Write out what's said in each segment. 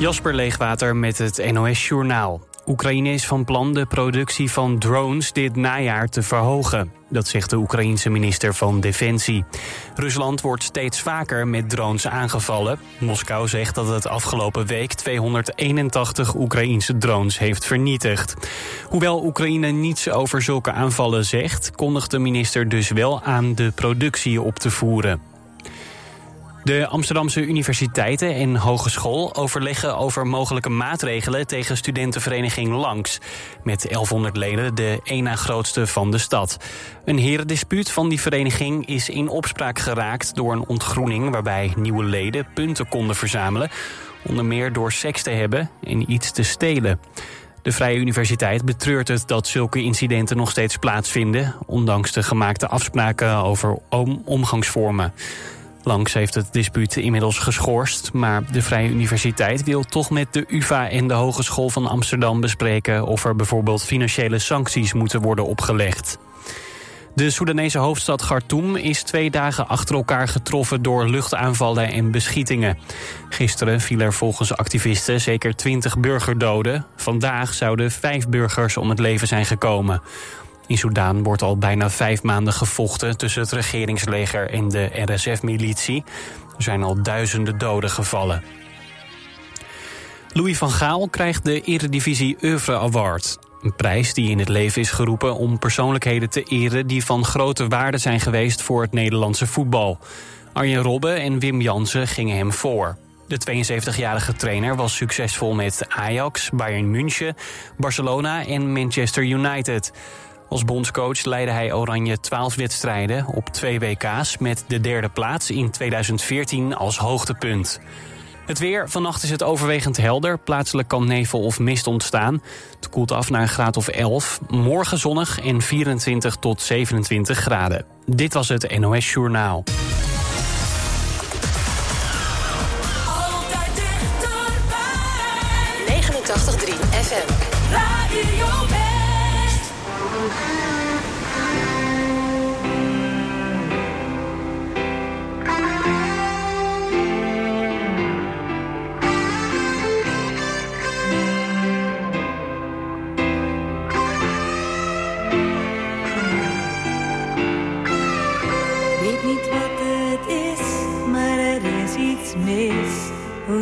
Jasper Leegwater met het NOS Journaal. Oekraïne is van plan de productie van drones dit najaar te verhogen. Dat zegt de Oekraïense minister van Defensie. Rusland wordt steeds vaker met drones aangevallen. Moskou zegt dat het afgelopen week 281 Oekraïense drones heeft vernietigd. Hoewel Oekraïne niets over zulke aanvallen zegt... kondigt de minister dus wel aan de productie op te voeren. De Amsterdamse universiteiten en hogeschool overleggen over mogelijke maatregelen tegen studentenvereniging Langs. Met 1100 leden de één na grootste van de stad. Een herendispuut van die vereniging is in opspraak geraakt door een ontgroening waarbij nieuwe leden punten konden verzamelen. Onder meer door seks te hebben en iets te stelen. De Vrije Universiteit betreurt het dat zulke incidenten nog steeds plaatsvinden, ondanks de gemaakte afspraken over omgangsvormen. Langs heeft het dispuut inmiddels geschorst, maar de Vrije Universiteit wil toch met de UvA en de Hogeschool van Amsterdam bespreken of er bijvoorbeeld financiële sancties moeten worden opgelegd. De Soedanese hoofdstad Khartoum is twee dagen achter elkaar getroffen door luchtaanvallen en beschietingen. Gisteren vielen er volgens activisten zeker twintig burgerdoden. Vandaag zouden vijf burgers om het leven zijn gekomen. In Soedan wordt al bijna vijf maanden gevochten tussen het regeringsleger en de RSF-militie. Er zijn al duizenden doden gevallen. Louis van Gaal krijgt de Eredivisie Oeuvre Award. Een prijs die in het leven is geroepen om persoonlijkheden te eren... die van grote waarde zijn geweest voor het Nederlandse voetbal. Arjen Robben en Wim Jansen gingen hem voor. De 72-jarige trainer was succesvol met Ajax, Bayern München, Barcelona en Manchester United... Als bondscoach leidde hij Oranje 12 wedstrijden op twee WK's... met de derde plaats in 2014 als hoogtepunt. Het weer, vannacht is het overwegend helder. Plaatselijk kan nevel of mist ontstaan. Het koelt af naar een graad of 11. Morgen zonnig en 24 tot 27 graden. Dit was het NOS Journaal.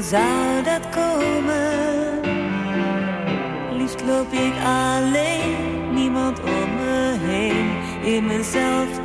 Zou dat komen? Liefst loop ik alleen, niemand om me heen. In mezelf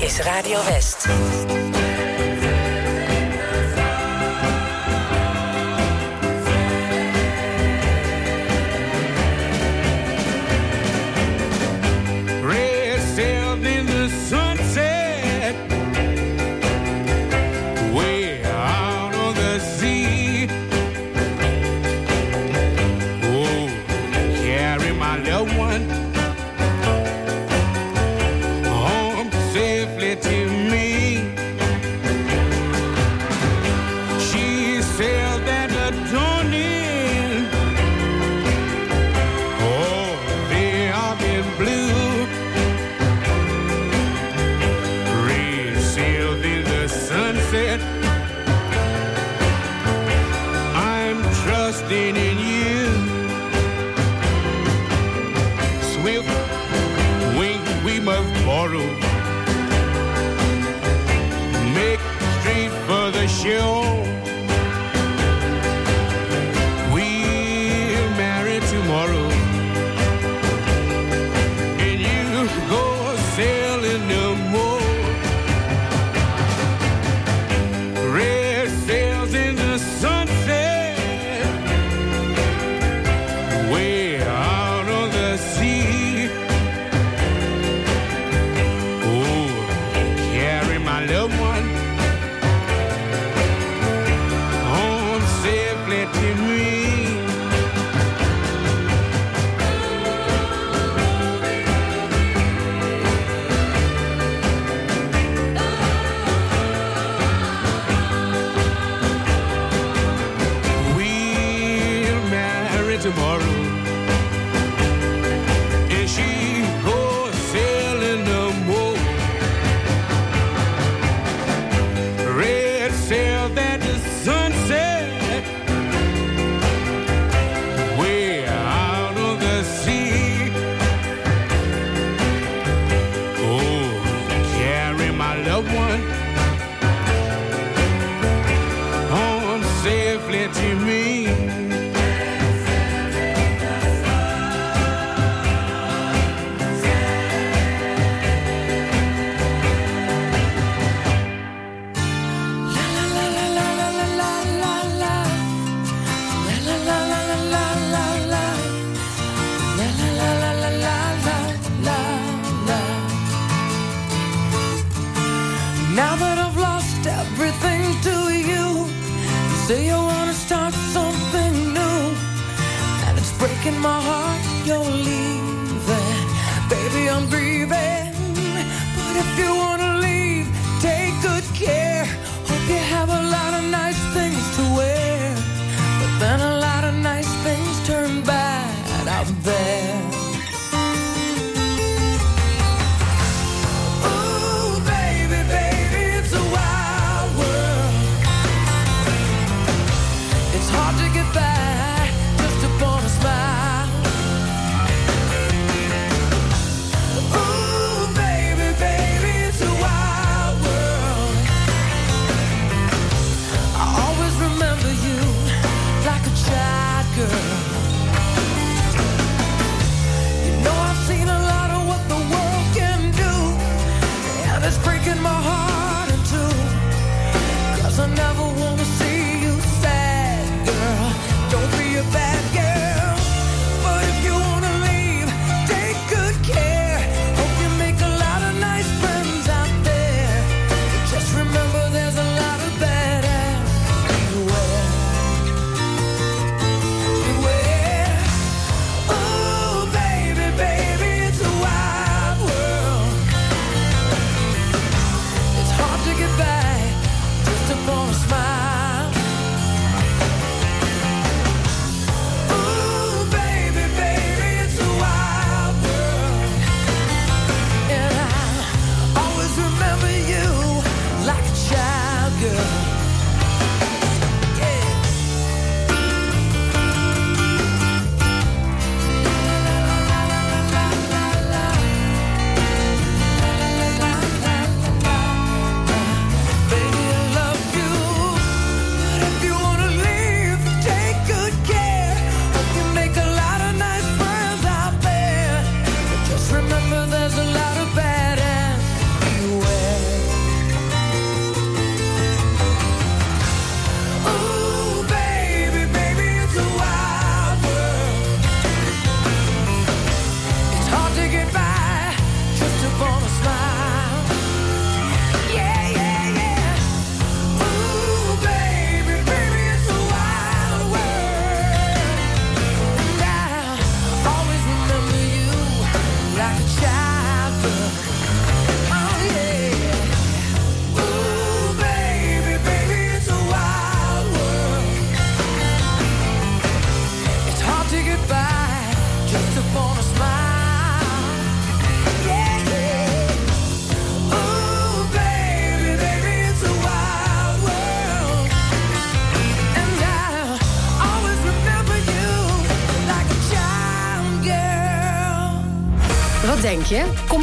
is Radio West.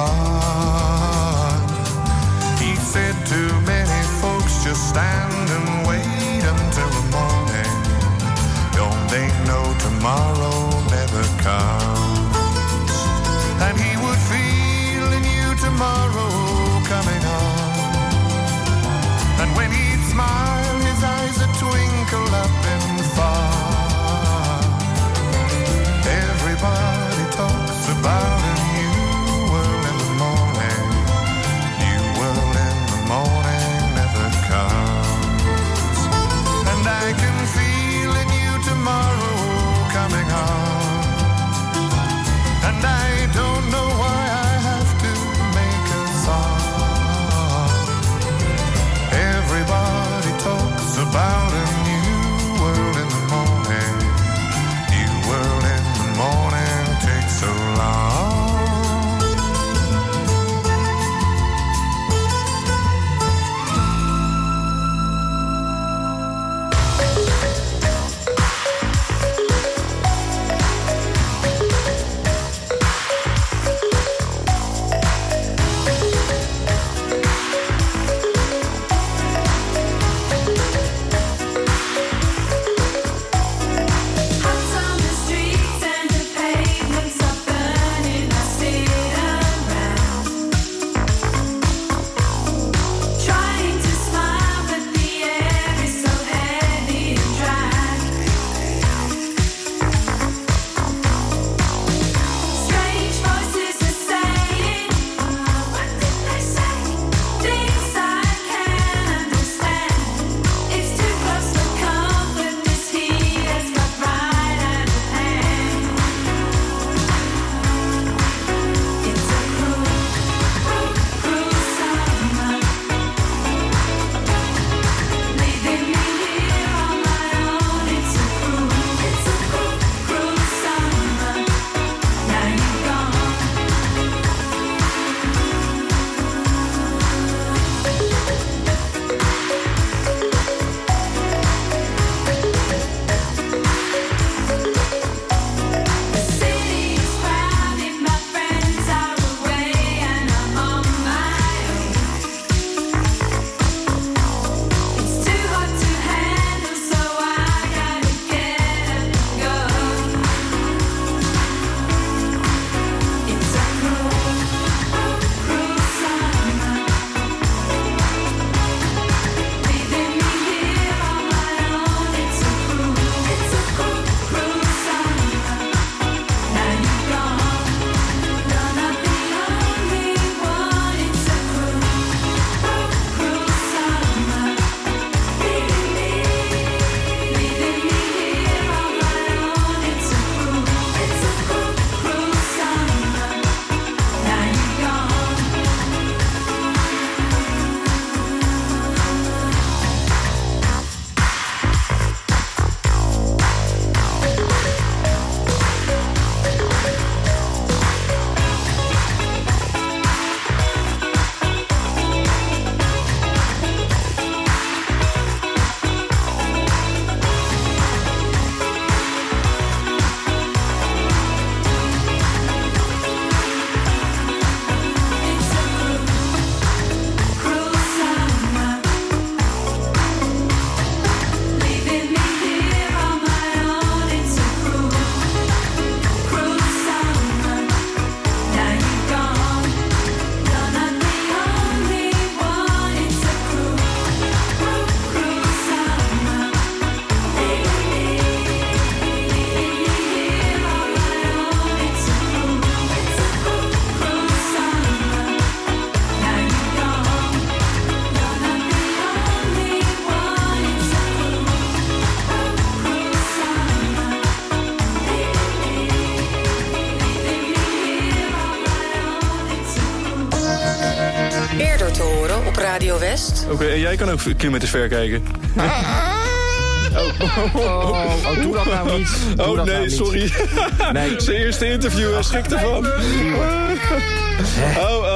Ah. Oké, en jij kan ook kilometers ver kijken. Oh, oh, doe dat nou niet. Doe Oh nee, nou sorry. Nee. Zijn eerste interview, hij schrikt ervan. Oh,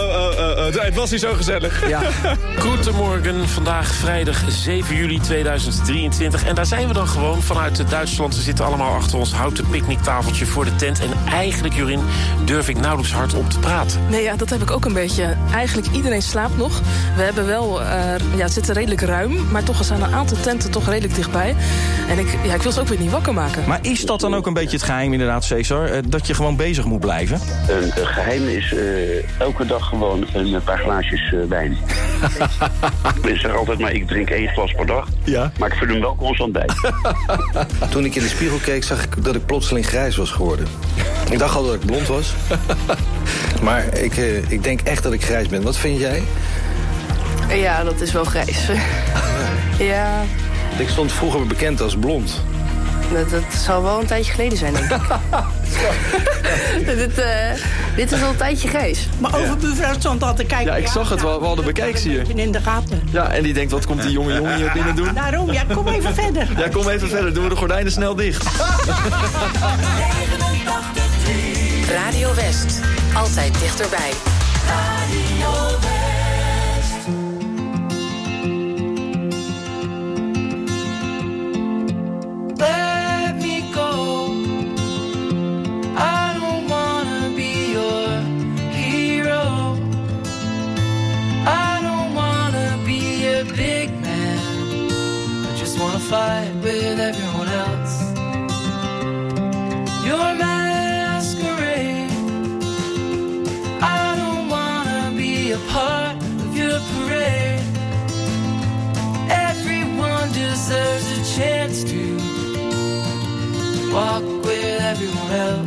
oh. Het was niet zo gezellig. Ja. Goedemorgen, vandaag vrijdag 7 juli 2023. En daar zijn we dan gewoon vanuit Duitsland. We zitten allemaal achter ons houten picknicktafeltje voor de tent. En eigenlijk, Jorin, durf ik nauwelijks hardop te praten. Nee, ja, dat heb ik ook een beetje. Eigenlijk iedereen slaapt nog. We hebben wel, eh, ja, het zit er redelijk ruim, maar toch zijn een aantal tenten toch redelijk dichtbij. En ik, ja, ik wil ze ook weer niet wakker maken. Maar is dat dan ook een beetje het geheim inderdaad, Cesar? Eh, Dat je gewoon bezig moet blijven? Een geheim is eh, elke dag gewoon een paar glaasjes eh, wijn. ik zeg altijd maar, ik drink één glas per dag. Ja. Maar ik vul hem wel constant bij. Toen ik in de spiegel keek, zag ik dat ik plotseling grijs was geworden. Ik dacht al dat ik blond was. Maar ik, eh, ik denk echt dat ik grijs ben. Wat vind jij? Ja, dat is wel grijs. ja, Ik stond vroeger bekend als blond. Dat, dat zal wel een tijdje geleden zijn, denk ik. dit, eh, dit is al een tijdje grijs. Maar overbuurvrouw stond al te kijken. Ja, ik zag het wel. We hadden bekijken hier. In de gaten. Ja, en die denkt, wat komt die jonge jongen hier binnen doen? Daarom, ja, kom even verder. Ja, kom even verder. Doen we de gordijnen snel dicht. Radio West. Altijd dichterbij. help.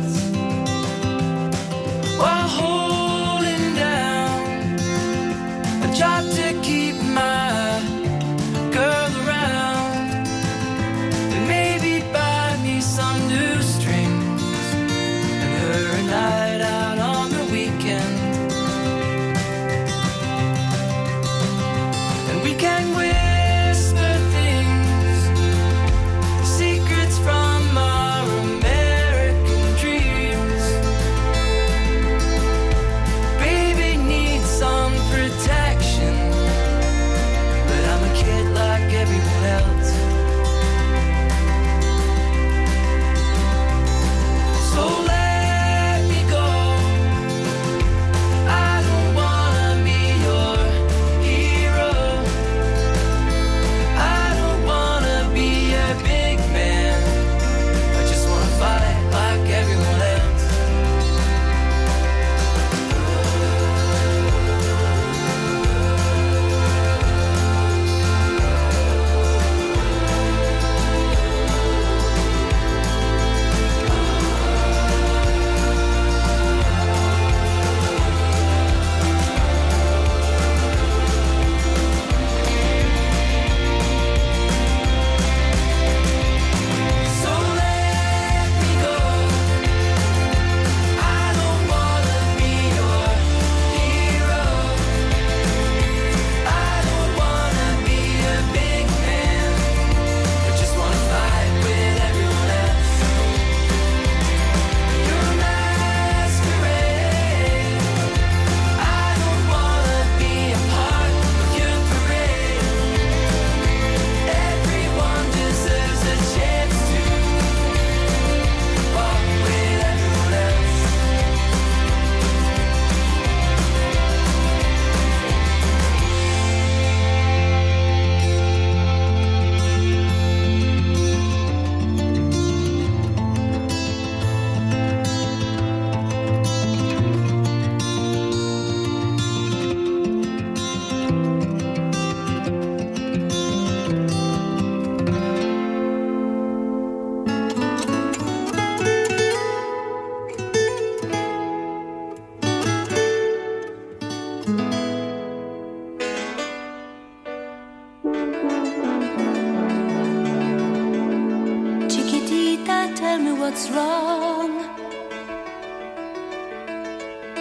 tell me what's wrong.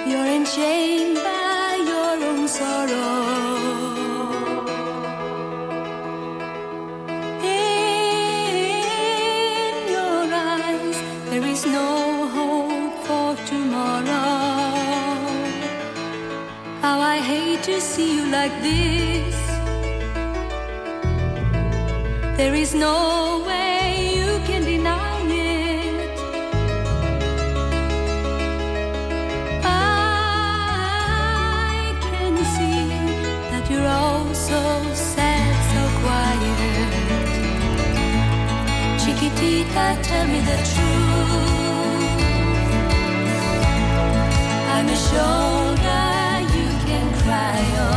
You're enchained by your own sorrow. In your eyes, there is no hope for tomorrow. How I hate to see you like this. There is no so sad, so quiet. Chiquitita, tell me the truth. I'm a shoulder you can cry on.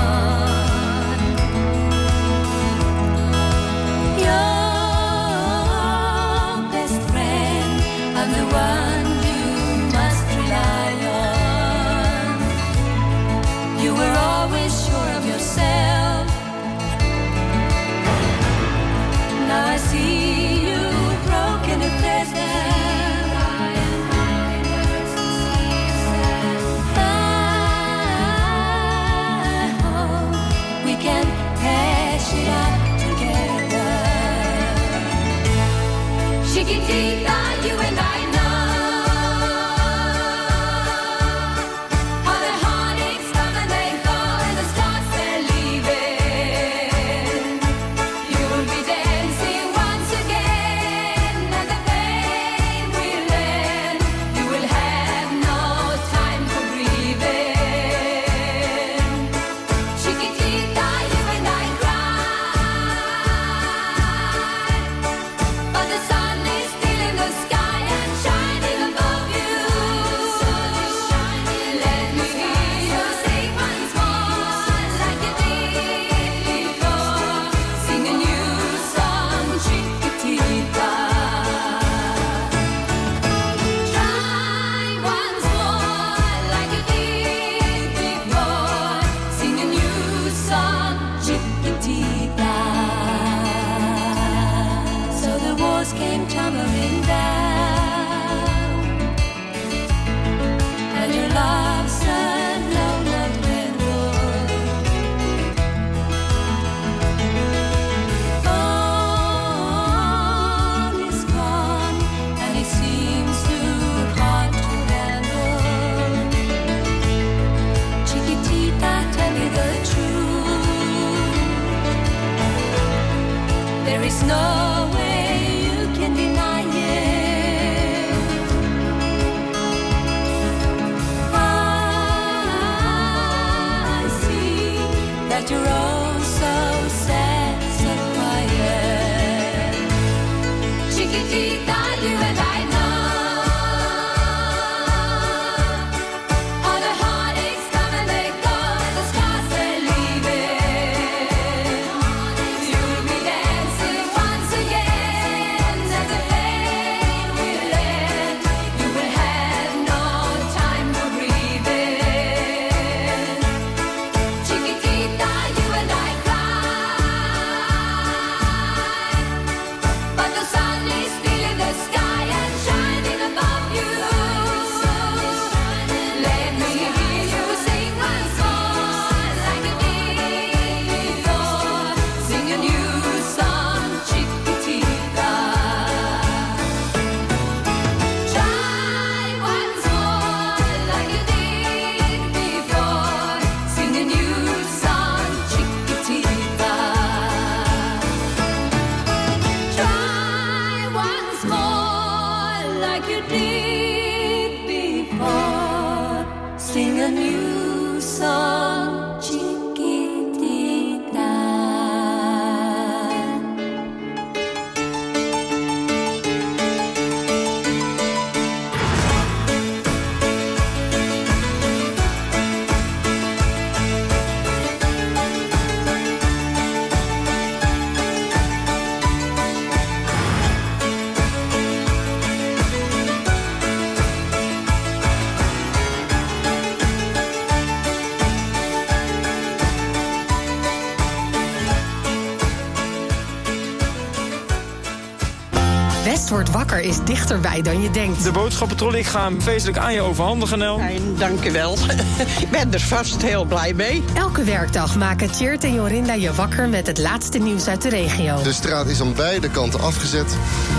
Is dichterbij dan je denkt. De boodschappentrolley, ik ga hem feestelijk aan je overhandigen, Nel. En dank u wel. Ik ben er vast heel blij mee. Elke werkdag maken Tjeerd en Jorinda je wakker met het laatste nieuws uit de regio. De straat is aan beide kanten afgezet.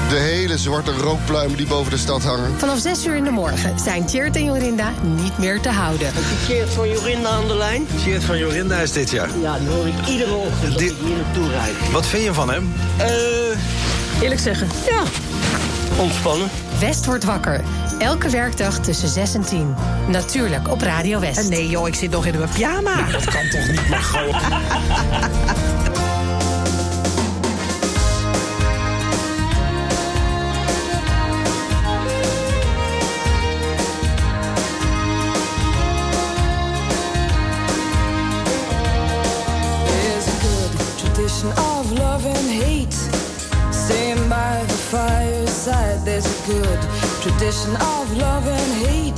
De hele zwarte rookpluimen die boven de stad hangen. Vanaf 6 uur in de morgen zijn Tjeerd en Jorinda niet meer te houden. Tjeerd van Jorinda aan de lijn? Tjeerd van Jorinda is dit jaar. Ja, die hoor ik iedere ochtend als ik hier naartoe rijd. Wat vind je van hem? Eh, Eerlijk zeggen. ja, ontspannen. West wordt wakker. Elke werkdag tussen 6 en 10. Natuurlijk op Radio West. Nee joh, ik zit nog in mijn pyjama. Dat kan toch niet, maar gewoon. There's a good tradition of love and hate. Staying by the fireside, there's a good tradition of love and hate.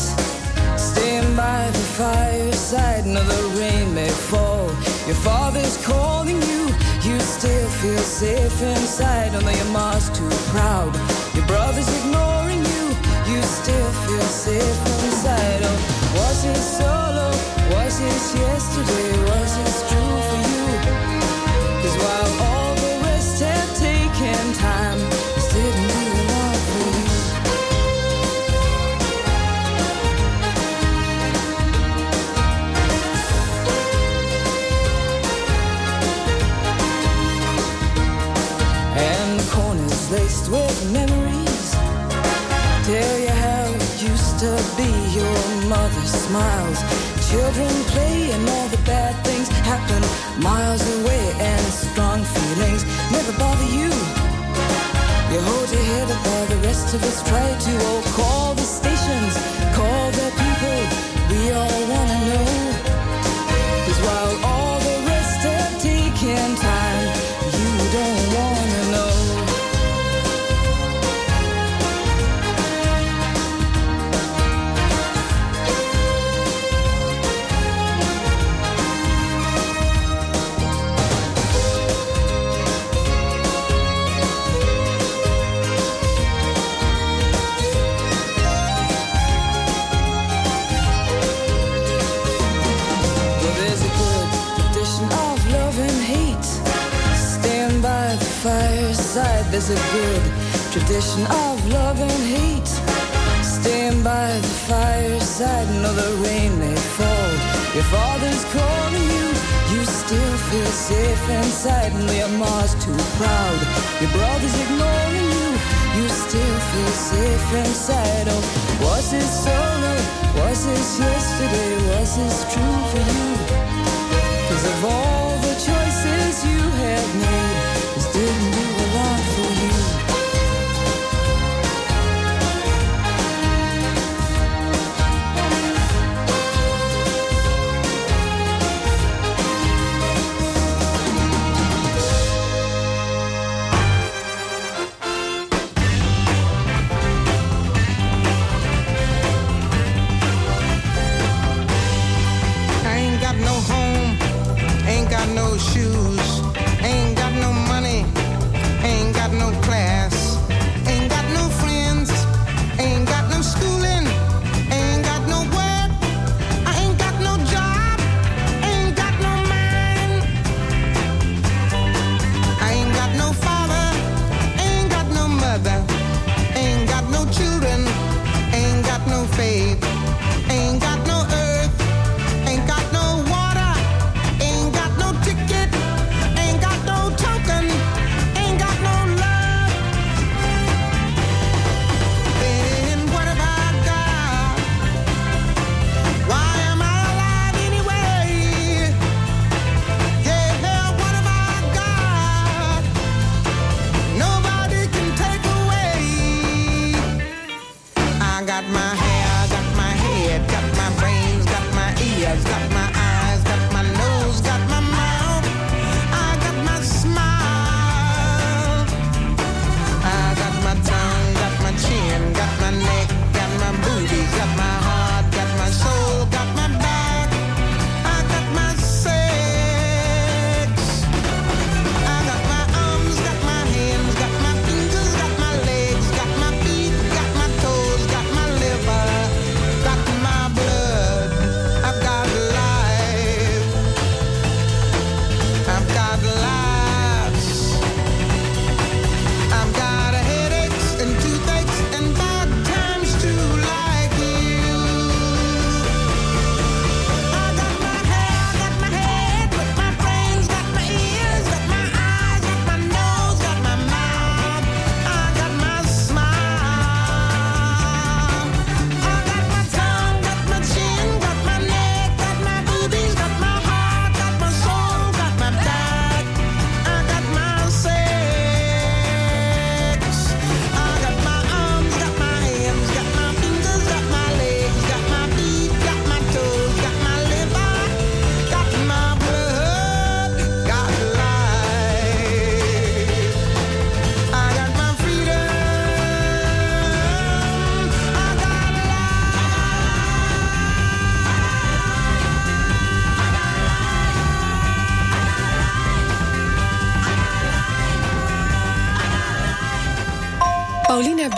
Staying by the fireside, no, the rain may fall. Your father's calling you, you still feel safe inside. Although your mom's too proud, your brother's ignoring you, you still feel safe inside. Oh, was it solo? Was it yesterday? Was it true for you? Cause while mother smiles. Children play and all the bad things happen. Miles away and strong feelings Never bother you. You hold your head up while the rest of us try to Oh, call the stations, call the people We all There's a good tradition of love and hate. Stand by the fireside. No, the rain may fall. Your father's calling you. You still feel safe inside. No, your mom's too proud. Your brother's ignoring you. You still feel safe inside. Oh, was it solo? Was this yesterday? Was this true for you? Cause of all the choices you have made, this didn't do a lot for you.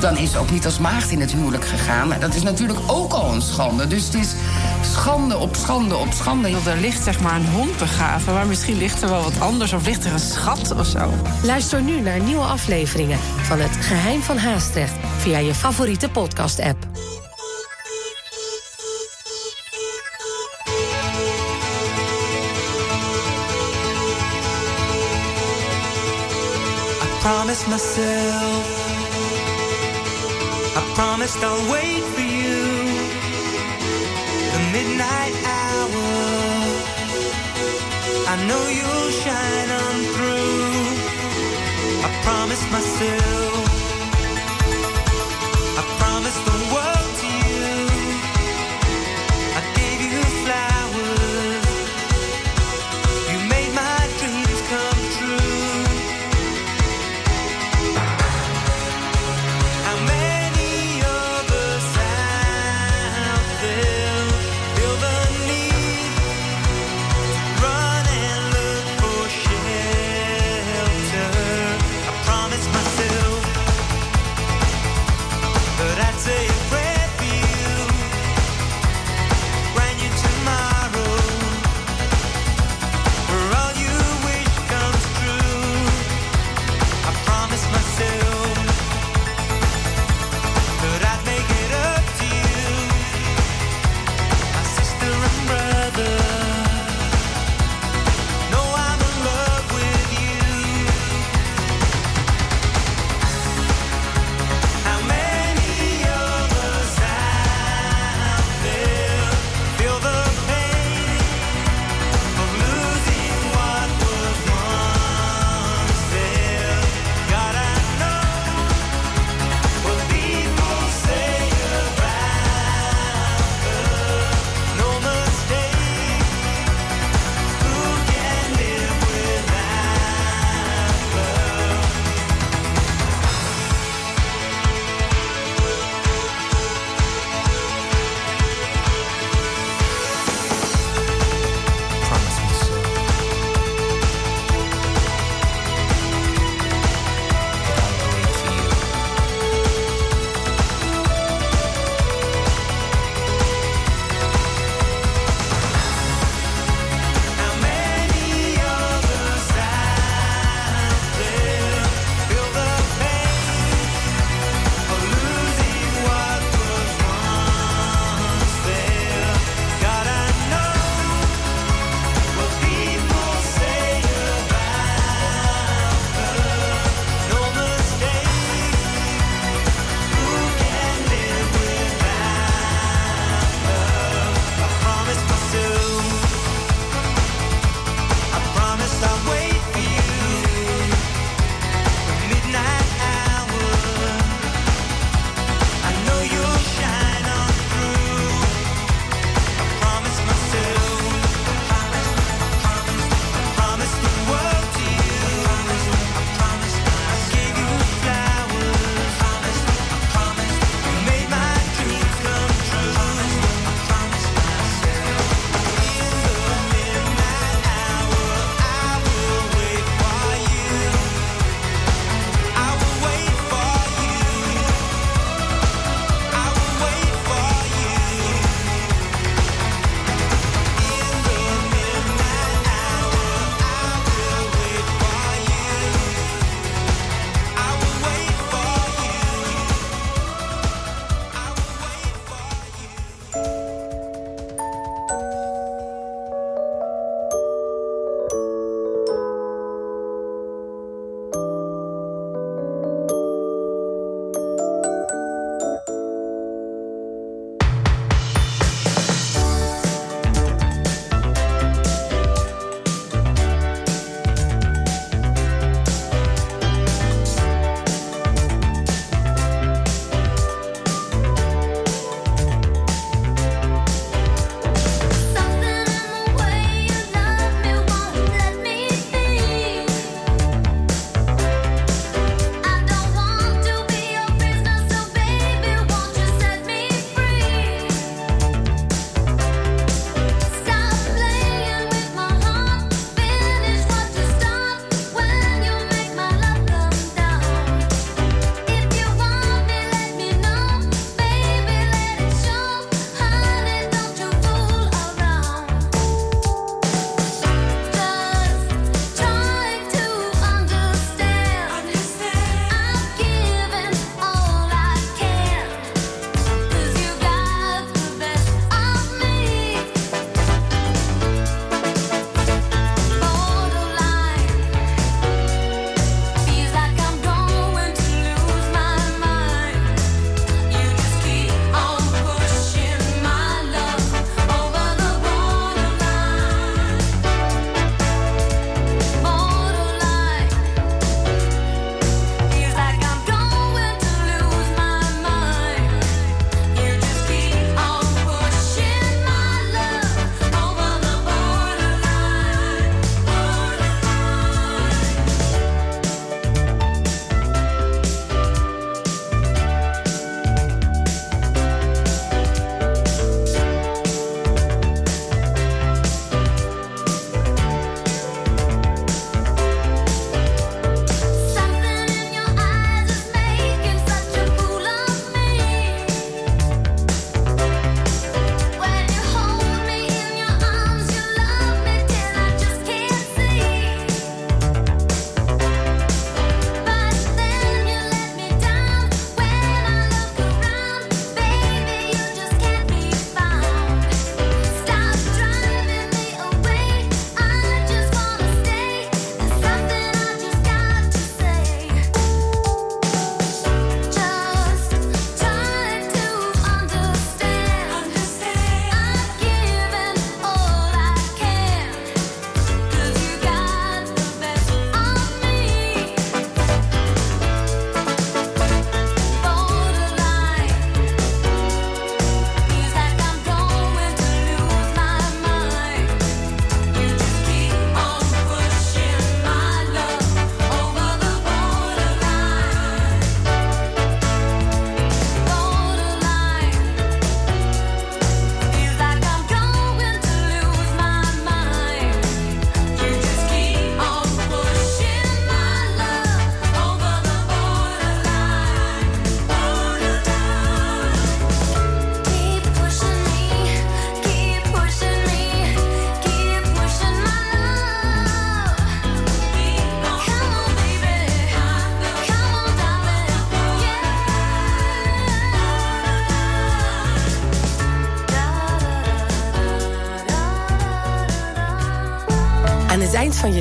dan is ze ook niet als maagd in het huwelijk gegaan. Maar dat is natuurlijk ook al een schande. Dus het is schande op schande op schande. Er ligt zeg maar een hond begraven, maar misschien ligt er wel wat anders... of ligt er een schat of zo. Luister nu naar nieuwe afleveringen van Het Geheim van Haastrecht... via je favoriete podcast-app. I promised myself, I promised I'll wait for you. The midnight hour, I know you'll shine on through. I promised myself, I promised the world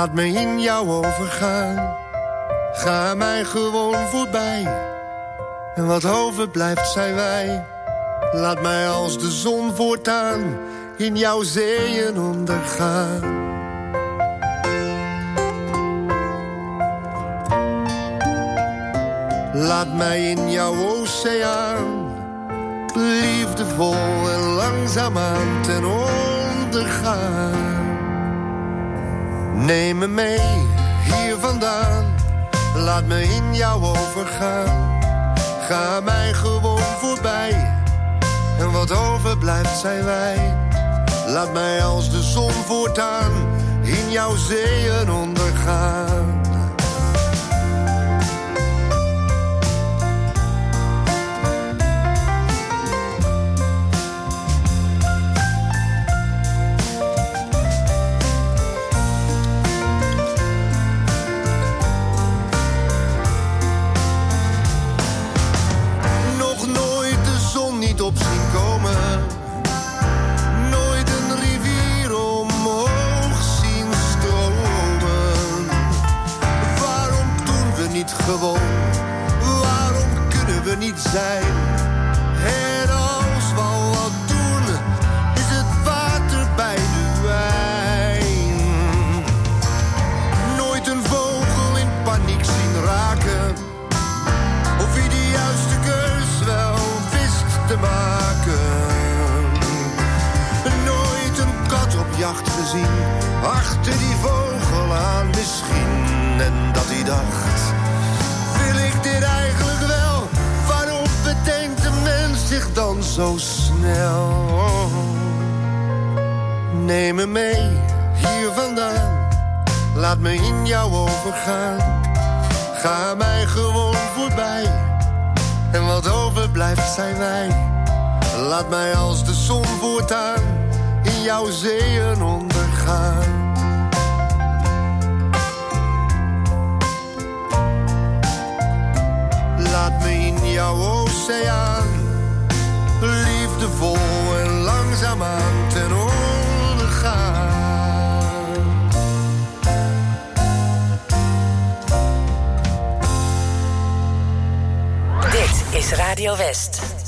Laat me in jou overgaan. Ga mij gewoon voorbij. En wat overblijft zijn wij. Laat mij als de zon voortaan in jouw zeeën ondergaan. Laat mij in jouw oceaan liefdevol en langzaamaan ten onder gaan. Neem me mee hier vandaan, laat me in jou overgaan. Ga mij gewoon voorbij, en wat overblijft zijn wij. Laat mij als de zon voortaan in jouw zeeën ondergaan. Neem me mee, hier vandaan, laat me in jou overgaan. Ga mij gewoon voorbij. En wat overblijft zijn wij. Laat mij als de zon voortaan in jouw zeeën ondergaan. Laat me in jouw oceaan liefdevol en langzaamaan ten onder is Radio West.